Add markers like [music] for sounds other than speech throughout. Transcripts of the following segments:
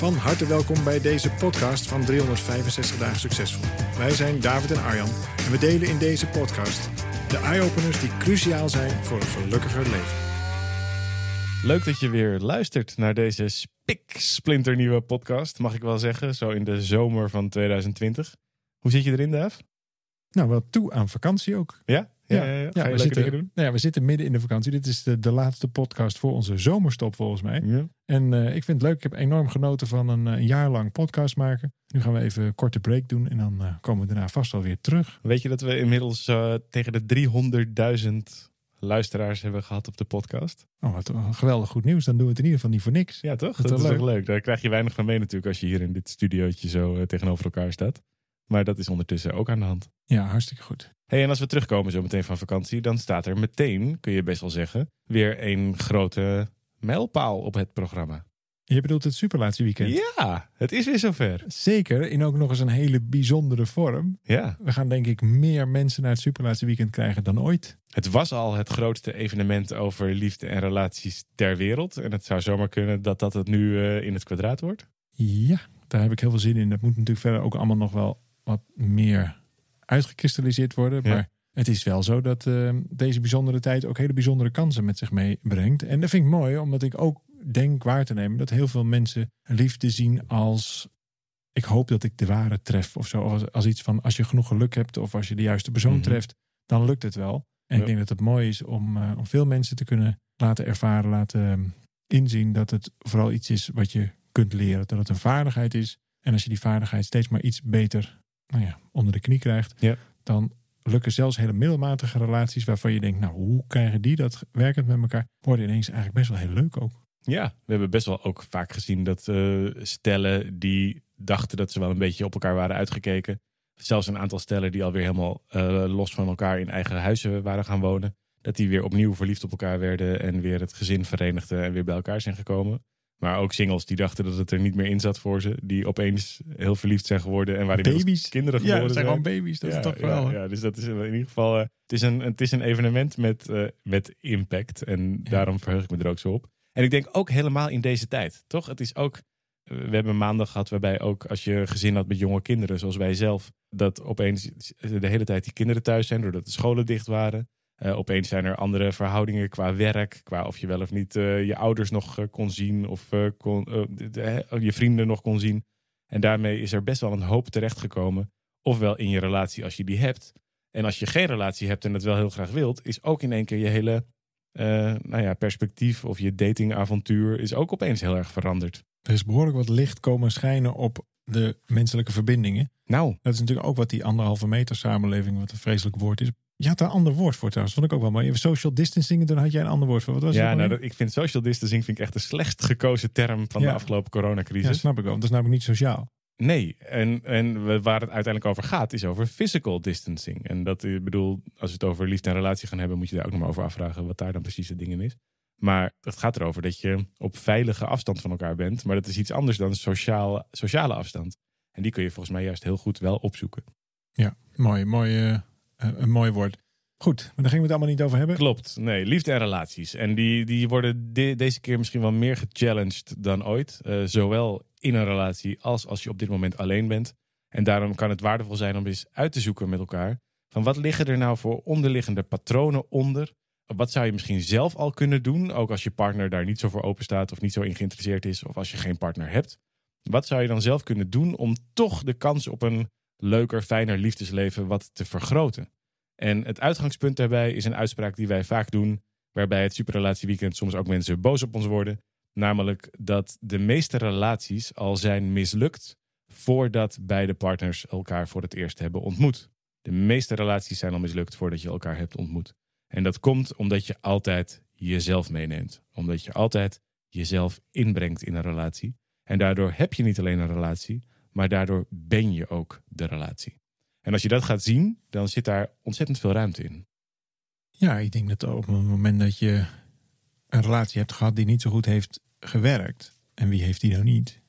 Van harte welkom bij deze podcast van 365 dagen succesvol. Wij zijn David en Arjan en we delen in deze podcast de eye-openers die cruciaal zijn voor een gelukkiger leven. Leuk dat je weer luistert naar deze spik splinternieuwe podcast, mag ik wel zeggen, zo in de zomer van 2020. Hoe zit je erin, Dave? Nou, wel toe aan vakantie ook. Ja? Ja, ja, we, zitten, doen? nou ja, we zitten midden in de vakantie. Dit is de, de laatste podcast voor onze zomerstop volgens mij. Ja. En eh, ik vind het leuk. Ik heb enorm genoten van een, eh, een jaar lang podcast maken. Nu gaan we even een korte break doen en dan eh, komen we daarna vast wel weer terug. Weet je dat we inmiddels tegen de 300.000 luisteraars hebben gehad op de podcast? Oh, wat een geweldig goed nieuws. Dan doen we het in ieder geval niet voor niks. Ja, toch? Dat Dat, is echt leuk. Daar krijg je weinig van mee natuurlijk als je hier in dit studiootje zo tegenover elkaar staat. Maar dat is ondertussen ook aan de hand. Ja, hartstikke goed. Hey, en als we terugkomen zo meteen van vakantie, dan staat er meteen, kun je best wel zeggen, weer een grote mijlpaal op het programma. Je bedoelt het superlatieweekend? Ja, het is weer zover. Zeker, in ook nog eens een hele bijzondere vorm. Ja. We gaan denk ik meer mensen naar het superlatieweekend krijgen dan ooit. Het was al het grootste evenement over liefde en relaties ter wereld. En het zou zomaar kunnen dat dat het nu eh, in het kwadraat wordt. Ja, daar heb ik heel veel zin in. Dat moet natuurlijk verder ook allemaal nog wel wat meer uitgekristalliseerd worden. Ja. Maar het is wel zo dat eh, deze bijzondere tijd ook hele bijzondere kansen met zich meebrengt. En dat vind ik mooi, omdat ik ook denk waar te nemen dat heel veel mensen liefde zien als ik hoop dat ik de ware tref of zo. Als, als iets van als je genoeg geluk hebt of als je de juiste persoon Mhm. treft, dan lukt het wel. En Ja. ik denk dat het mooi is om, eh, om veel mensen te kunnen laten ervaren, laten eh, inzien dat het vooral iets is wat je kunt leren. Dat het een vaardigheid is. En als je die vaardigheid steeds maar iets beter nou ja, onder de knie krijgt, Ja. dan lukken zelfs hele middelmatige relaties waarvan je denkt, nou hoe krijgen die dat werkend met elkaar, worden ineens eigenlijk best wel heel leuk ook. Ja, we hebben best wel ook vaak gezien dat eh, stellen die dachten dat ze wel een beetje op elkaar waren uitgekeken. Zelfs een aantal stellen die alweer helemaal eh, los van elkaar in eigen huizen waren gaan wonen. Dat die weer opnieuw verliefd op elkaar werden en weer het gezin verenigden en weer bij elkaar zijn gekomen. Maar ook singles die dachten dat het er niet meer in zat voor ze. Die opeens heel verliefd zijn geworden en waarin Baby's. kinderen Ja, geboren dat zijn zijn. gewoon baby's. Dat ja, is toch ja, wel. Ja, dus dat is in ieder geval. eh, het, is een, het is een evenement met, eh, met impact. En daarom verheug ik me er ook zo op. En ik denk ook helemaal in deze tijd, toch? Het is ook. eh, We hebben maandag gehad waarbij ook als je een gezin had met jonge kinderen, zoals wij zelf, dat opeens de hele tijd die kinderen thuis zijn doordat de scholen dicht waren. Eh, opeens zijn er andere verhoudingen qua werk, qua of je wel of niet eh, je ouders nog eh, kon zien of kon, de- de- je vrienden nog kon zien. En daarmee is er best wel een hoop terechtgekomen. Ofwel in je relatie als je die hebt. En als je geen relatie hebt en het wel heel graag wilt, is ook in één keer je hele nou ja, perspectief of je datingavontuur is ook opeens heel erg veranderd. Er is behoorlijk wat licht komen schijnen op de menselijke verbindingen. Nou, Dat is natuurlijk ook wat die anderhalve meter samenleving, wat een vreselijk woord is. Je had daar een ander woord voor trouwens, vond ik ook wel mooi. Social distancing, toen had jij een ander woord voor. Wat was ja, nou, dat, ik vind social distancing vind ik echt de slechtst gekozen term van Ja. de afgelopen Ja, coronacrisis. snap ik wel. want Dat is namelijk niet sociaal. Nee, en, en waar het uiteindelijk over gaat, is over physical distancing. En dat, ik bedoel, als we het over liefde en relatie gaan hebben, moet je daar ook nog maar over afvragen wat daar dan precies het ding in is. Maar het gaat erover dat je op veilige afstand van elkaar bent. Maar dat is iets anders dan sociaal, sociale afstand. En die kun je volgens mij juist heel goed wel opzoeken. Ja, mooi, mooi, eh, een mooi woord. Goed, maar daar gingen we het allemaal niet over hebben. Klopt, nee, liefde en relaties. En die, die worden de- deze keer misschien wel meer gechallenged dan ooit. Eh, zowel in een relatie als als je op dit moment alleen bent. En daarom kan het waardevol zijn om eens uit te zoeken met elkaar. Van wat liggen er nou voor onderliggende patronen onder? Wat zou je misschien zelf al kunnen doen? Ook als je partner daar niet zo voor open staat of niet zo in geïnteresseerd is. Of als je geen partner hebt. Wat zou je dan zelf kunnen doen om toch de kans op een leuker, fijner liefdesleven wat te vergroten? En het uitgangspunt daarbij is een uitspraak die wij vaak doen, waarbij het superrelatieweekend soms ook mensen boos op ons worden. Namelijk dat de meeste relaties al zijn mislukt voordat beide partners elkaar voor het eerst hebben ontmoet. De meeste relaties zijn al mislukt voordat je elkaar hebt ontmoet. En dat komt omdat je altijd jezelf meeneemt. Omdat je altijd jezelf inbrengt in een relatie. En daardoor heb je niet alleen een relatie, maar daardoor ben je ook de relatie. En als je dat gaat zien, dan zit daar ontzettend veel ruimte in. Ja, ik denk dat op het moment dat je een relatie hebt gehad die niet zo goed heeft gewerkt, en wie heeft die nou niet,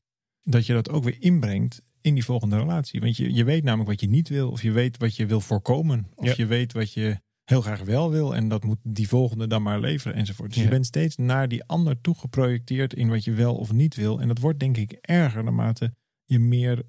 dat je dat ook weer inbrengt in die volgende relatie. Want je, je weet namelijk wat je niet wil, of je weet wat je wil voorkomen, of Ja. je weet wat je heel graag wel wil, en dat moet die volgende dan maar leveren enzovoort. Dus Ja. je bent steeds naar die ander toe geprojecteerd in wat je wel of niet wil. En dat wordt denk ik erger naarmate je meer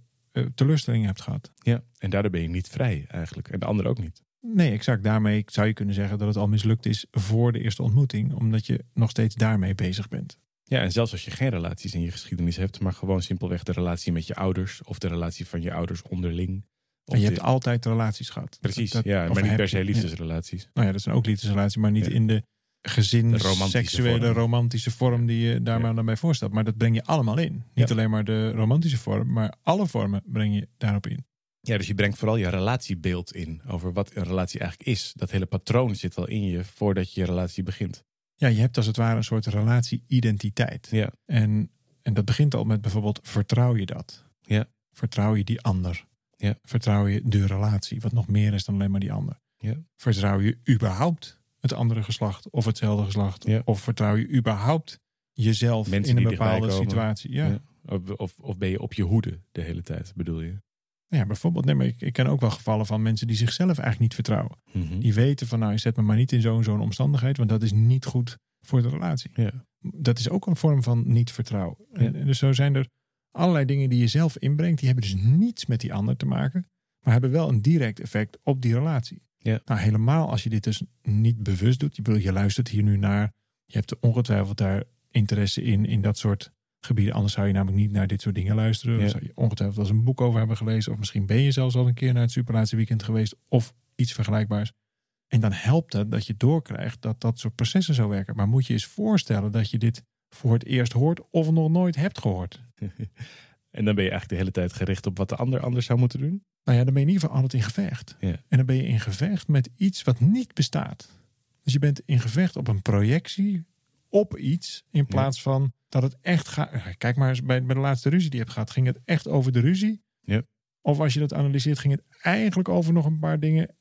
teleurstellingen hebt gehad. Ja, en daardoor ben je niet vrij eigenlijk. En de ander ook niet. Nee, exact. Daarmee zou je kunnen zeggen dat het al mislukt is voor de eerste ontmoeting, omdat je nog steeds daarmee bezig bent. Ja, en zelfs als je geen relaties in je geschiedenis hebt, maar gewoon simpelweg de relatie met je ouders of de relatie van je ouders onderling. En je hebt altijd relaties gehad. Precies, Dat- ja, maar niet per se liefdesrelaties. Nou ja, dat zijn ook liefdesrelaties, maar niet Ja. in de romantische seksuele, vorm. romantische vorm die je daar maar dan bij voorstelt. Maar dat breng je allemaal in. Niet alleen maar de romantische vorm, maar alle vormen breng je daarop in. Ja, dus je brengt vooral je relatiebeeld in over wat een relatie eigenlijk is. Dat hele patroon zit al in je voordat je je relatie begint. Ja, je hebt als het ware een soort relatie-identiteit. Ja, En, en dat begint al met bijvoorbeeld, vertrouw je dat? Ja. Vertrouw je die ander? Ja. Vertrouw je de relatie, wat nog meer is dan alleen maar die ander? Ja. Vertrouw je überhaupt het andere geslacht of hetzelfde geslacht? Ja. Of vertrouw je überhaupt jezelf Mensen in een bepaalde situatie? Ja. Ja. Of, of, ben je op je hoede de hele tijd, bedoel je? Ja, bijvoorbeeld, nee, maar ik, ik ken ook wel gevallen van mensen die zichzelf eigenlijk niet vertrouwen. Mhm. Die weten van, nou, zet me maar niet in zo'n zo'n omstandigheid, want dat is niet goed voor de relatie. Ja. Dat is ook een vorm van niet vertrouwen. Ja. En, en dus zo zijn er allerlei dingen die je zelf inbrengt, die hebben dus niets met die ander te maken, maar hebben wel een direct effect op die relatie. Ja. Nou, helemaal als je dit dus niet bewust doet, je, bedoel, je luistert hier nu naar, je hebt er ongetwijfeld daar interesse in, in dat soort gebieden. Anders zou je namelijk niet naar dit soort dingen luisteren. Ja. zou je ongetwijfeld wel eens een boek over hebben gelezen. Of misschien ben je zelfs al een keer naar het Superlaatste Weekend geweest. Of iets vergelijkbaars. En dan helpt het dat je doorkrijgt dat dat soort processen zo werken. Maar moet je eens voorstellen dat je dit voor het eerst hoort of nog nooit hebt gehoord. [laughs] En dan ben je eigenlijk de hele tijd gericht op wat de ander anders zou moeten doen. Nou ja, dan ben je in ieder geval altijd in gevecht. Ja. En dan ben je in gevecht met iets wat niet bestaat. Dus je bent in gevecht op een projectie op iets. In plaats van dat het echt gaat. Kijk maar eens bij, bij de laatste ruzie die je hebt gehad. Ging het echt over de ruzie? Ja. Of als je dat analyseert, ging het eigenlijk over nog een paar dingen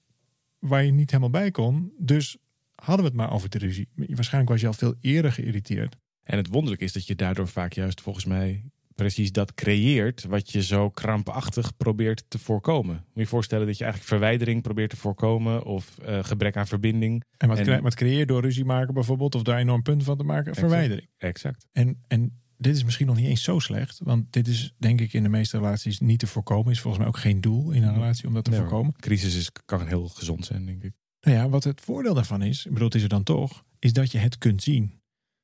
waar je niet helemaal bij kon. Dus hadden we het maar over de ruzie. Waarschijnlijk was je al veel eerder geïrriteerd. En het wonderlijke is dat je daardoor vaak juist volgens mij precies dat creëert wat je zo krampachtig probeert te voorkomen. Moet je je voorstellen dat je eigenlijk verwijdering probeert te voorkomen of eh, gebrek aan verbinding. En wat, En- wat creëer je door ruzie maken bijvoorbeeld, of daar enorm punten van te maken? Verwijdering. Exact. En, en dit is misschien nog niet eens zo slecht. Want dit is denk ik in de meeste relaties niet te voorkomen. Is volgens mij ook geen doel in een relatie om dat te Nee, voorkomen. Crisis is, kan heel gezond zijn, denk ik. Nou ja, wat het voordeel daarvan is, ik bedoel het is er dan toch, is dat je het kunt zien.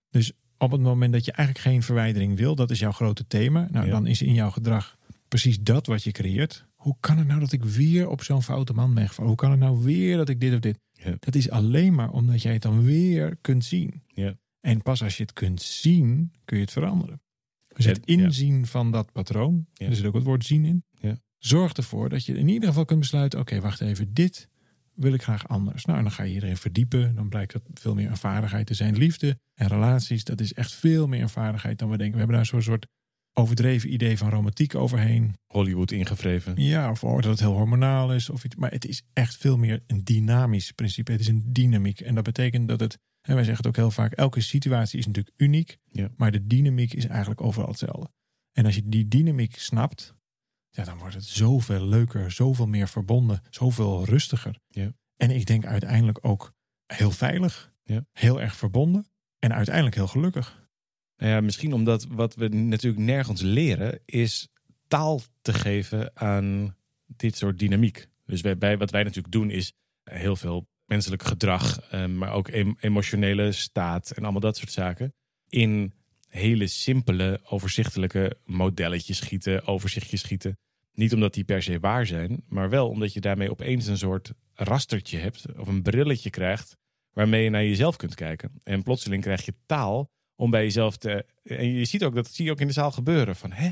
Dus op het moment dat je eigenlijk geen verwijdering wil, dat is jouw grote thema. Nou, Ja. dan is in jouw gedrag precies dat wat je creëert. Hoe kan het nou dat ik weer op zo'n foute man ben gevallen? Hoe kan het nou weer dat ik dit of dit? Ja. Dat is alleen maar omdat jij het dan weer kunt zien. Ja. En pas als je het kunt zien, kun je het veranderen. Dus het inzien van dat patroon, er zit ook het woord zien in, Ja. zorgt ervoor dat je in ieder geval kunt besluiten, oké, wacht even, dit wil ik graag anders. Nou, en dan ga je erin verdiepen. Dan blijkt dat veel meer een vaardigheid te zijn. Liefde en relaties, dat is echt veel meer een vaardigheid dan we denken. We hebben daar zo'n soort overdreven idee van romantiek overheen. Hollywood ingevreven. Ja, of dat het heel hormonaal is of iets. Maar het is echt veel meer een dynamisch principe. Het is een dynamiek. En dat betekent dat het, en wij zeggen het ook heel vaak, elke situatie is natuurlijk uniek. Ja. Maar de dynamiek is eigenlijk overal hetzelfde. En als je die dynamiek snapt, ja, dan wordt het zoveel leuker, zoveel meer verbonden, zoveel rustiger. Ja. En ik denk uiteindelijk ook heel veilig, Ja. heel erg verbonden en uiteindelijk heel gelukkig. Nou ja, misschien omdat wat we natuurlijk nergens leren is taal te geven aan dit soort dynamiek. Dus bij, wat wij natuurlijk doen is heel veel menselijk gedrag, eh, maar ook em- emotionele staat en allemaal dat soort zaken in hele simpele, overzichtelijke modelletjes schieten, overzichtjes schieten. Niet omdat die per se waar zijn, maar wel omdat je daarmee opeens een soort rastertje hebt of een brilletje krijgt waarmee je naar jezelf kunt kijken. En plotseling krijg je taal om bij jezelf te. En je ziet ook dat zie je ook in de zaal gebeuren van hè.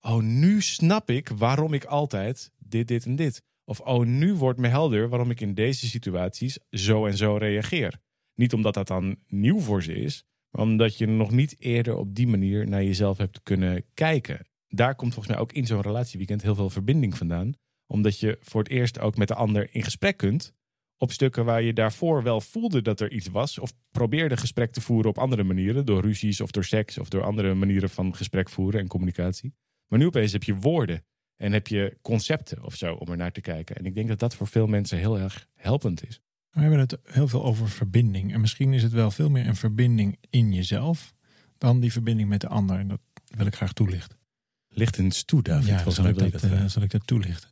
Oh, nu snap ik waarom ik altijd dit, dit en dit. Of oh, nu wordt me helder waarom ik in deze situaties zo en zo reageer. Niet omdat dat dan nieuw voor ze is, Omdat je nog niet eerder op die manier naar jezelf hebt kunnen kijken. Daar komt volgens mij ook in zo'n relatieweekend heel veel verbinding vandaan. Omdat je voor het eerst ook met de ander in gesprek kunt. Op stukken waar je daarvoor wel voelde dat er iets was. Of probeerde gesprek te voeren op andere manieren. Door ruzies of door seks of door andere manieren van gesprek voeren en communicatie. Maar nu opeens heb je woorden en heb je concepten of zo om er naar te kijken. En ik denk dat dat voor veel mensen heel erg helpend is. We hebben het heel veel over verbinding. En misschien is het wel veel meer een verbinding in jezelf dan die verbinding met de ander. En dat wil ik graag toelichten. Licht eens toe, David. Ja, zal ik, dat, dat eh, graag. zal ik dat toelichten?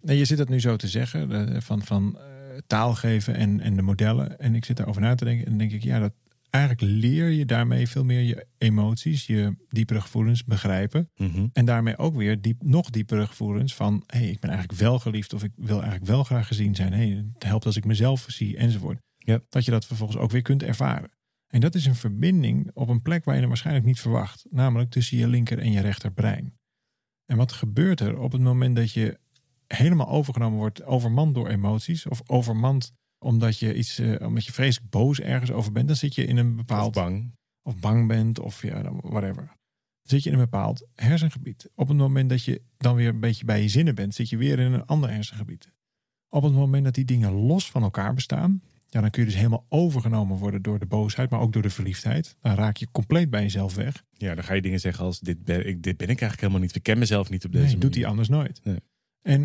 Nee, je zit dat nu zo te zeggen, eh, van, van eh, taal geven en, en de modellen. En ik zit daarover na te denken en dan denk ik, ja, dat eigenlijk leer je daarmee veel meer je emoties, je diepere gevoelens begrijpen. Mhm. En daarmee ook weer diep, nog diepere gevoelens van, hé, hey, ik ben eigenlijk wel geliefd of ik wil eigenlijk wel graag gezien zijn. Hey, het helpt als ik mezelf zie enzovoort. Dat je dat vervolgens ook weer kunt ervaren. En dat is een verbinding op een plek waar je het waarschijnlijk niet verwacht. Namelijk tussen je linker en je rechterbrein. En wat gebeurt er op het moment dat je helemaal overgenomen wordt, overmand door emoties of overmand omdat je iets, eh, omdat je vreselijk boos ergens over bent, dan zit je in een bepaald Of bang. of bang bent of ja, whatever. Dan zit je in een bepaald hersengebied. Op het moment dat je dan weer een beetje bij je zinnen bent, zit je weer in een ander hersengebied. Op het moment dat die dingen los van elkaar bestaan, ja, dan kun je dus helemaal overgenomen worden door de boosheid, maar ook door de verliefdheid. Dan raak je compleet bij jezelf weg. Ja, dan ga je dingen zeggen als dit ben ik, dit ben ik eigenlijk helemaal niet. Ik ken mezelf niet op deze Nee, manier. doet hij anders nooit. Nee. En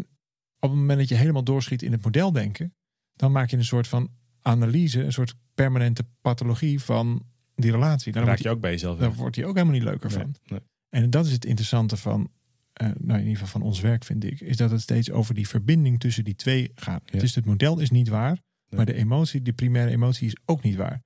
op het moment dat je helemaal doorschiet in het modeldenken, dan maak je een soort van analyse, een soort permanente pathologie van die relatie. Dan Dan raak je ook bij jezelf Daar wordt hij ook helemaal niet leuker Nee, van. nee. En dat is het interessante van, eh, nou in ieder geval van ons werk vind ik, is dat het steeds over die verbinding tussen die twee gaat. Ja. Dus het model is niet waar, maar de emotie, die primaire emotie is ook niet waar.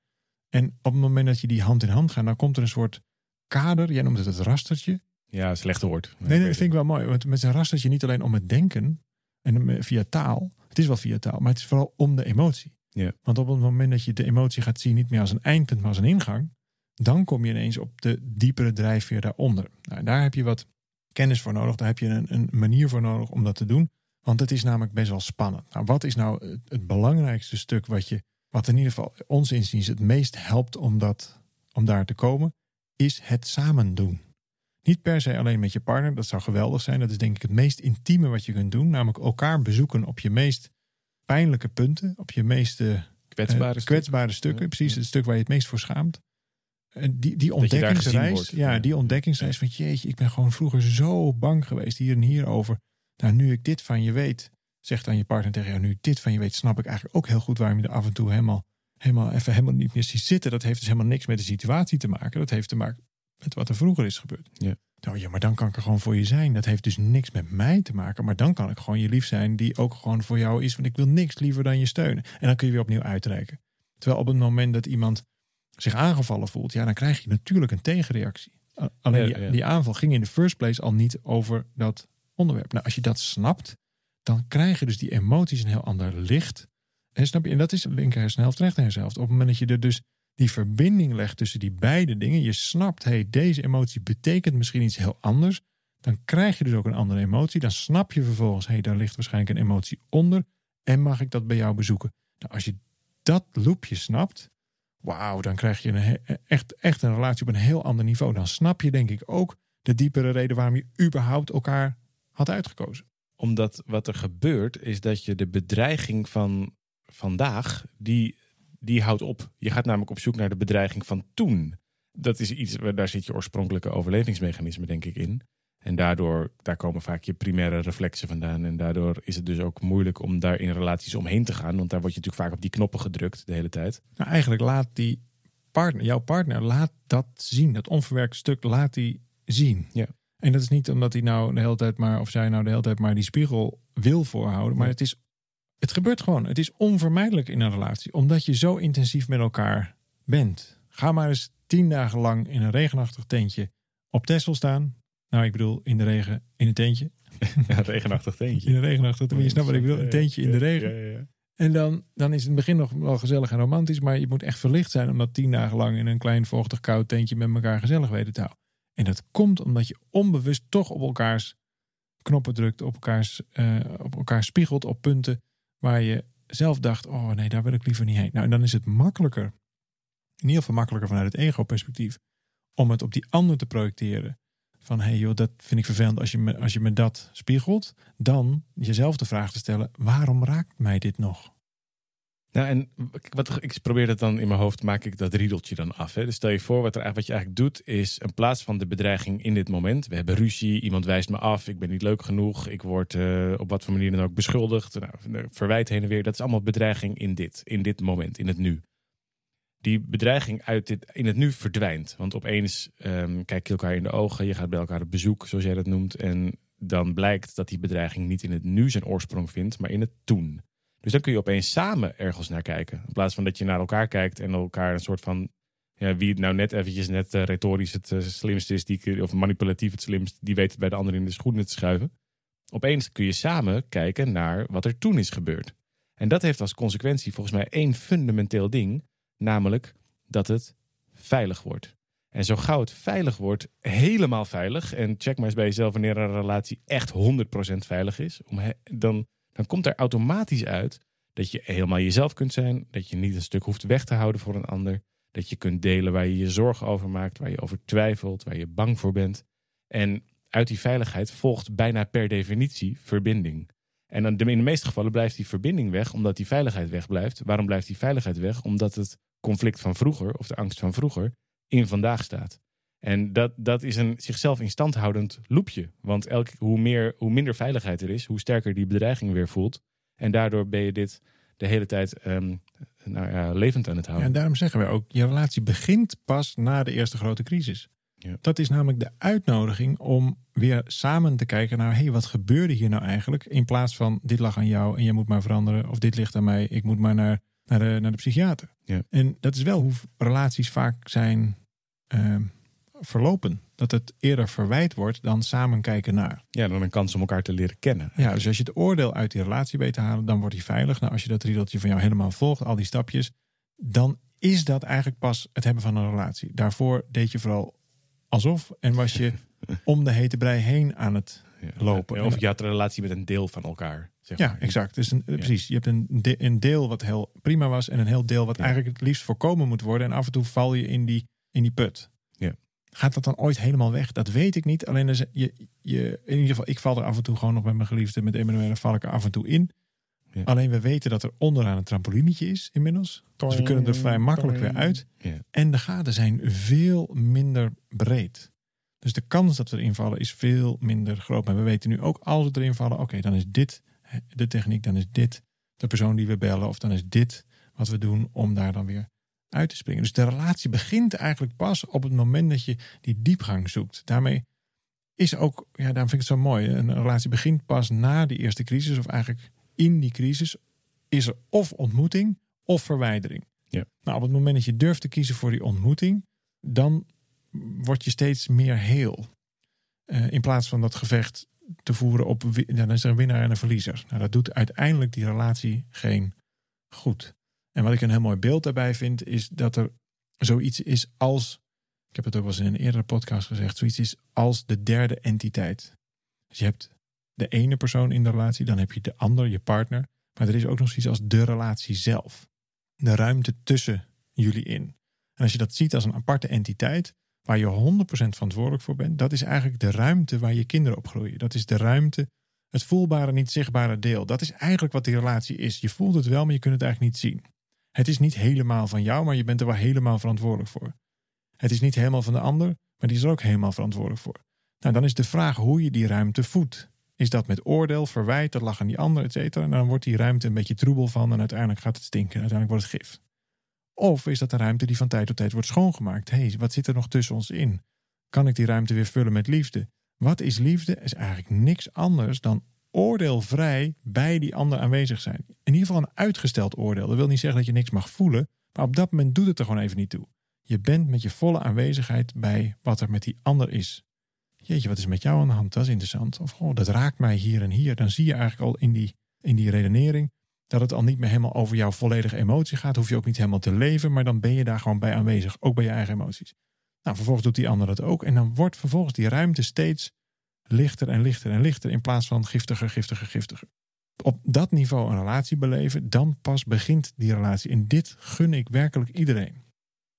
En op het moment dat je die hand in hand gaat, dan komt er een soort kader, jij noemt het het rastertje. Ja, slechte woord. Nee, nee, dat vind ik wel mooi, want met zijn rastertje niet alleen om het denken en via taal, het is wel via taal, maar het is vooral om de emotie. Ja. Want op het moment dat je de emotie gaat zien, niet meer als een eindpunt, maar als een ingang, dan kom je ineens op de diepere drijfveer daaronder. Nou, daar heb je wat kennis voor nodig, daar heb je een, een manier voor nodig om dat te doen. Want het is namelijk best wel spannend. Nou, wat is nou het, belangrijkste stuk wat je, wat in ieder geval ons inziens het meest helpt om, dat, om daar te komen, is het samen doen. Niet per se alleen met je partner, dat zou geweldig zijn. Dat is denk ik het meest intieme wat je kunt doen. Namelijk elkaar bezoeken op je meest pijnlijke punten, op je meest eh, Kwetsbare eh, kwetsbare stukken. Ja, Precies, ja. het stuk waar je het meest voor schaamt. En die, die ontdekkingsreis, wordt. ja, Ja. die ontdekkingsreis van jeetje, ik ben gewoon vroeger zo bang geweest hier en hier over. Nou, nu ik dit van je weet, zegt dan je partner tegen jou, nu ik dit van je weet, snap ik eigenlijk ook heel goed waarom je er af en toe helemaal, helemaal even helemaal niet meer ziet zitten. Dat heeft dus helemaal niks met de situatie te maken. Dat heeft te maken met wat er vroeger is gebeurd. Ja. Nou ja, maar dan kan ik er gewoon voor je zijn. Dat heeft dus niks met mij te maken. Maar dan kan ik gewoon je lief zijn die ook gewoon voor jou is. Want ik wil niks liever dan je steunen. En dan kun je weer opnieuw uitreiken. Terwijl op het moment dat iemand zich aangevallen voelt, ja, dan krijg je natuurlijk een tegenreactie. Alleen die, die aanval ging in de first place al niet over dat onderwerp. Nou, als je dat snapt, dan krijg je dus die emoties een heel ander licht. En snap je? En dat is linker hersenhelft, rechter hersenhelft. Op het moment dat je er dus die verbinding legt tussen die beide dingen, je snapt, hey, deze emotie betekent misschien iets heel anders, dan krijg je dus ook een andere emotie. Dan snap je vervolgens, hey, daar ligt waarschijnlijk een emotie onder en mag ik dat bij jou bezoeken? Nou, als je dat loopje snapt, wauw, dan krijg je een, he- echt, echt een relatie op een heel ander niveau. Dan snap je denk ik ook de diepere reden waarom je überhaupt elkaar had uitgekozen. Omdat wat er gebeurt is dat je de bedreiging van vandaag, die, die houdt op. Je gaat namelijk op zoek naar de bedreiging van toen. Dat is iets, waar- daar zit je oorspronkelijke overlevingsmechanisme denk ik in. En daardoor, daar komen vaak je primaire reflexen vandaan. En daardoor is het dus ook moeilijk om daar in relaties omheen te gaan. Want daar word je natuurlijk vaak op die knoppen gedrukt de hele tijd. Nou, eigenlijk laat die partner, jouw partner, laat dat zien. Dat onverwerkte stuk laat die zien. Ja. En dat is niet omdat hij nou de hele tijd maar, of zij nou de hele tijd maar die spiegel wil voorhouden. Maar het is, het gebeurt gewoon. Het is onvermijdelijk in een relatie. Omdat je zo intensief met elkaar bent. Ga maar eens tien dagen lang in een regenachtig tentje op Texel staan. Nou, ik bedoel in de regen, in een tentje. [laughs] Ja, regenachtig teentje. In een regenachtig, je snapt wat ik bedoel, een tentje in de regen. Ja, ja, ja. En dan, dan is het in het begin nog wel gezellig en romantisch. Maar je moet echt verlicht zijn om dat tien dagen lang in een klein vochtig koud tentje met elkaar gezellig weten te houden. En dat komt omdat je onbewust toch op elkaars knoppen drukt, op elkaars, eh, op elkaar spiegelt op punten waar je zelf dacht: oh nee, daar wil ik liever niet heen. Nou, en dan is het makkelijker in ieder geval makkelijker vanuit het ego-perspectief om het op die ander te projecteren. Van hé hey joh, dat vind ik vervelend als je, me, als je me dat spiegelt. Dan jezelf de vraag te stellen: waarom raakt mij dit nog? Nou, en wat, ik probeer dat dan in mijn hoofd, maak ik dat riedeltje dan af. Hè? Dus stel je voor, wat, er, wat je eigenlijk doet, is in plaats van de bedreiging in dit moment. We hebben ruzie, iemand wijst me af, ik ben niet leuk genoeg, ik word uh, op wat voor manier dan ook beschuldigd, nou, verwijt heen en weer. Dat is allemaal bedreiging in dit, in dit moment, in het nu. Die bedreiging uit dit, in het nu verdwijnt. Want opeens um, kijk je elkaar in de ogen, je gaat bij elkaar op bezoek, zoals jij dat noemt. En dan blijkt dat die bedreiging niet in het nu zijn oorsprong vindt, maar in het toen. Dus dan kun je opeens samen ergens naar kijken. In plaats van dat je naar elkaar kijkt en elkaar een soort van. Ja, wie het nou net eventjes net uh, retorisch het uh, slimste is, die, of manipulatief het slimst, die weet het bij de ander in de schoenen te schuiven. Opeens kun je samen kijken naar wat er toen is gebeurd. En dat heeft als consequentie volgens mij één fundamenteel ding, namelijk dat het veilig wordt. En zo gauw het veilig wordt, helemaal veilig, en check maar eens bij jezelf wanneer een relatie echt 100% veilig is, om dan dan komt er automatisch uit dat je helemaal jezelf kunt zijn. Dat je niet een stuk hoeft weg te houden voor een ander. Dat je kunt delen waar je je zorgen over maakt, waar je over twijfelt, waar je bang voor bent. En uit die veiligheid volgt bijna per definitie verbinding. En in de meeste gevallen blijft die verbinding weg omdat die veiligheid wegblijft. Waarom blijft die veiligheid weg? Omdat het conflict van vroeger of de angst van vroeger in vandaag staat. En dat, dat is een zichzelf in stand houdend loopje. Want elk, hoe, meer, hoe minder veiligheid er is, hoe sterker die bedreiging weer voelt. En daardoor ben je dit de hele tijd um, nou ja, levend aan het houden. en daarom zeggen we ook, je relatie begint pas na de eerste grote crisis. Ja. Dat is namelijk de uitnodiging om weer samen te kijken naar, hé, hey, wat gebeurde hier nou eigenlijk? In plaats van, dit lag aan jou en jij moet maar veranderen. Of dit ligt aan mij, ik moet maar naar, naar, de, naar de psychiater. Ja. En dat is wel hoe relaties vaak zijn... Uh, verlopen. Dat het eerder verwijt wordt dan samen kijken naar. Ja, dan een kans om elkaar te leren kennen. Ja, dus als je het oordeel uit die relatie weet te halen, dan wordt die veilig. Nou, als je dat riedeltje van jou helemaal volgt, al die stapjes, dan is dat eigenlijk pas het hebben van een relatie. Daarvoor deed je vooral alsof en was je [laughs] om de hete brei heen aan het lopen. of je had een relatie met een deel van elkaar. Zeg maar. Ja, exact. Dus een, precies. Je hebt een, een deel wat heel prima was en een heel deel wat eigenlijk het liefst voorkomen moet worden. En af en toe val je in die, in die put. Gaat dat dan ooit helemaal weg? Dat weet ik niet. Alleen je, je, in ieder geval, ik val er af en toe gewoon nog met mijn geliefde, met Emmanuel val ik er af en toe in. Ja. Alleen we weten dat er onderaan een trampolinetje is inmiddels. Dus we kunnen er vrij makkelijk weer uit. Ja. En de gaten zijn veel minder breed. Dus de kans dat we erin vallen is veel minder groot. Maar we weten nu ook als we erin vallen, oké, dan is dit de techniek, dan is dit de persoon die we bellen, of dan is dit wat we doen om daar dan weer uit te springen. Dus de relatie begint eigenlijk pas op het moment dat je die diepgang zoekt. Daarmee is ook, ja, daarom vind ik het zo mooi. Een relatie begint pas na die eerste crisis, of eigenlijk in die crisis, is er of ontmoeting of verwijdering. Ja. Nou, op het moment dat je durft te kiezen voor die ontmoeting, dan word je steeds meer heel. Uh, in plaats van dat gevecht te voeren op, ja, dan is er een winnaar en een verliezer. Nou, dat doet uiteindelijk die relatie geen goed. En wat ik een heel mooi beeld daarbij vind, is dat er zoiets is als, ik heb het ook wel eens in een eerdere podcast gezegd, zoiets is als de derde entiteit. Dus je hebt de ene persoon in de relatie, dan heb je de ander, je partner, maar er is ook nog zoiets als de relatie zelf. De ruimte tussen jullie in. En als je dat ziet als een aparte entiteit, waar je 100% verantwoordelijk voor bent, dat is eigenlijk de ruimte waar je kinderen op groeien. Dat is de ruimte, het voelbare, niet zichtbare deel. Dat is eigenlijk wat die relatie is. Je voelt het wel, maar je kunt het eigenlijk niet zien. Het is niet helemaal van jou, maar je bent er wel helemaal verantwoordelijk voor. Het is niet helemaal van de ander, maar die is er ook helemaal verantwoordelijk voor. Nou, dan is de vraag hoe je die ruimte voedt. Is dat met oordeel, verwijt, dat lag aan die ander, et cetera? En dan wordt die ruimte een beetje troebel van en uiteindelijk gaat het stinken. Uiteindelijk wordt het gif. Of is dat een ruimte die van tijd tot tijd wordt schoongemaakt? Hé, hey, wat zit er nog tussen ons in? Kan ik die ruimte weer vullen met liefde? Wat is liefde? Is eigenlijk niks anders dan oordeelvrij bij die ander aanwezig zijn. In ieder geval een uitgesteld oordeel. Dat wil niet zeggen dat je niks mag voelen, maar op dat moment doet het er gewoon even niet toe. Je bent met je volle aanwezigheid bij wat er met die ander is. Jeetje, wat is met jou aan de hand? Dat is interessant. Of oh, dat raakt mij hier en hier. Dan zie je eigenlijk al in die, in die redenering dat het al niet meer helemaal over jouw volledige emotie gaat. Hoef je ook niet helemaal te leven, maar dan ben je daar gewoon bij aanwezig. Ook bij je eigen emoties. Nou, vervolgens doet die ander dat ook. En dan wordt vervolgens die ruimte steeds lichter en lichter en lichter in plaats van giftiger, giftiger, giftiger. Op dat niveau een relatie beleven, dan pas begint die relatie. En dit gun ik werkelijk iedereen.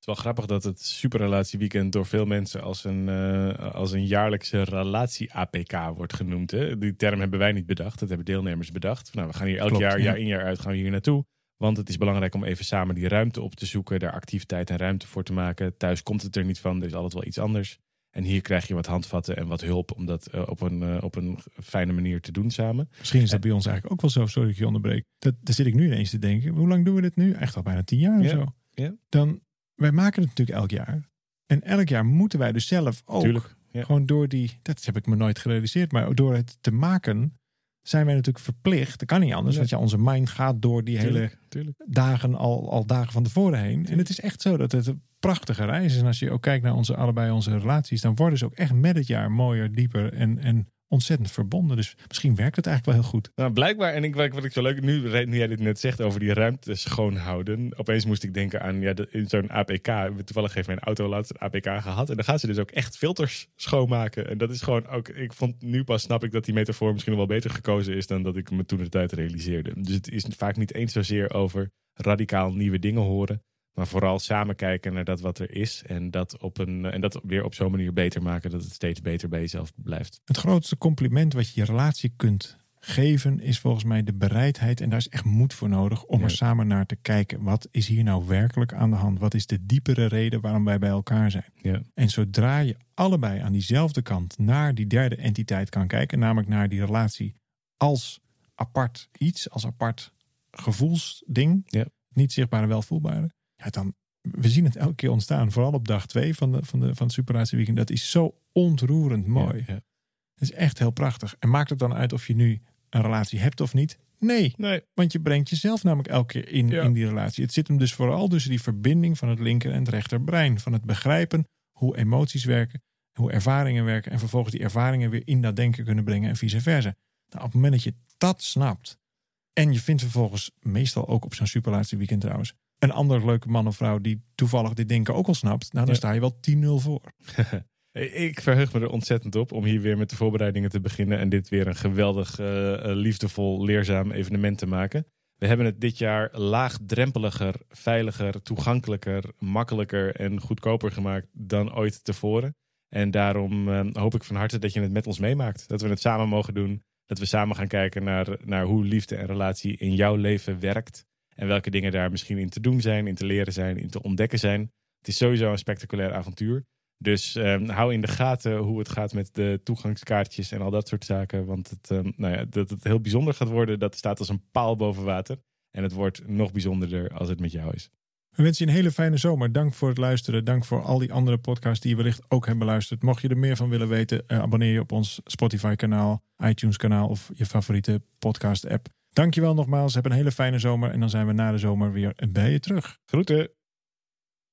is wel grappig dat het superrelatieweekend door veel mensen als een, eh, als een jaarlijkse relatie-APK wordt genoemd. Hè? Die term hebben wij niet bedacht, dat hebben deelnemers bedacht. Nou, we gaan hier elk Klopt, jaar, ja. jaar in jaar uit, gaan we hier naartoe. Want het is belangrijk om even samen die ruimte op te zoeken, daar activiteit en ruimte voor te maken. Thuis komt het er niet van, er is altijd wel iets anders. En hier krijg je wat handvatten en wat hulp om dat eh, op, een, eh, op een fijne manier te doen samen. Misschien is dat bij ons eigenlijk ook wel zo. Sorry dat ik je onderbreek. Dat, daar zit ik nu ineens te denken. Hoe lang doen we dit nu? Echt al bijna tien jaar of zo. Dan, wij maken het natuurlijk elk jaar. En elk jaar moeten wij dus zelf ook Tuurlijk. Gewoon door die... Dat heb ik me nooit gerealiseerd. Maar door het te maken zijn wij natuurlijk verplicht. Dat kan niet anders. Want ja, onze mind gaat door die hele Tuurlijk, dagen al, al dagen van tevoren heen. En het is echt zo dat het prachtige reis is. En als je ook kijkt naar onze, allebei onze relaties, dan worden ze ook echt met het jaar mooier, dieper en, en ontzettend verbonden. Dus misschien werkt het eigenlijk wel heel goed. Nou, blijkbaar, en ik, wat wat ik zo leuk nu, nu jij dit net zegt over die ruimte schoonhouden. Opeens moest ik denken aan ja, zo'n APK. Toevallig heeft mijn auto laatst een APK gehad. En dan gaan ze dus ook echt filters schoonmaken. En dat is gewoon ook, ik vond nu pas snap ik dat die metafoor misschien wel beter gekozen is dan dat ik me toen de tijd realiseerde. Dus het is vaak niet eens zozeer over radicaal nieuwe dingen horen. Maar vooral samen kijken naar dat wat er is. En dat, op een, en dat weer op zo'n manier beter maken dat het steeds beter bij jezelf blijft. Het grootste compliment wat je je relatie kunt geven is volgens mij de bereidheid. En daar is echt moed voor nodig om Ja. er samen naar te kijken. Wat is hier nou werkelijk aan de hand? Wat is de diepere reden waarom wij bij elkaar zijn? Ja. En zodra je allebei aan diezelfde kant naar die derde entiteit kan kijken, namelijk naar die relatie als apart iets, als apart gevoelsding, Ja. niet zichtbaar en wel voelbare, ja, dan we zien het elke keer ontstaan. Vooral op dag twee van, de, van, de, van het Superratie Weekend. Dat is zo ontroerend mooi. Ja, is echt heel prachtig. En maakt het dan uit of je nu een relatie hebt of niet? Nee, Nee, want je brengt jezelf namelijk elke keer in, Ja. in die relatie. Het zit hem dus vooral tussen die verbinding van het linker en het rechterbrein. Van het begrijpen hoe emoties werken, hoe ervaringen werken. En vervolgens die ervaringen weer in dat denken kunnen brengen en vice versa. Nou, op het moment dat je dat snapt. En je vindt vervolgens, meestal ook op zo'n superlaatste weekend trouwens. Een andere leuke man of vrouw die toevallig dit denken ook al snapt. Nou, dan Ja. sta je wel 10-0 voor. [laughs] Ik verheug me er ontzettend op om hier weer met de voorbereidingen te beginnen en dit weer een geweldig, eh, eh, liefdevol, leerzaam evenement te maken. We hebben het dit jaar laagdrempeliger, veiliger, toegankelijker, makkelijker en goedkoper gemaakt dan ooit tevoren. En daarom eh, hoop ik van harte dat je het met ons meemaakt. Dat we het samen mogen doen. Dat we samen gaan kijken naar, naar hoe liefde en relatie in jouw leven werkt. En welke dingen daar misschien in te doen zijn, in te leren zijn, in te ontdekken zijn. Het is sowieso een spectaculair avontuur. Dus ehm, hou in de gaten hoe het gaat met de toegangskaartjes en al dat soort zaken. Want het, ehm, nou ja, dat het heel bijzonder gaat worden, dat staat als een paal boven water. En het wordt nog bijzonderder als het met jou is. We wensen je een hele fijne zomer. Dank voor het luisteren. Dank voor al die andere podcasts die je wellicht ook hebt beluisterd. Mocht je er meer van willen weten, eh, abonneer je op ons Spotify-kanaal, iTunes-kanaal of je favoriete podcast-app. Dankjewel nogmaals. Heb een hele fijne zomer en dan zijn we na de zomer weer bij je terug. Groeten!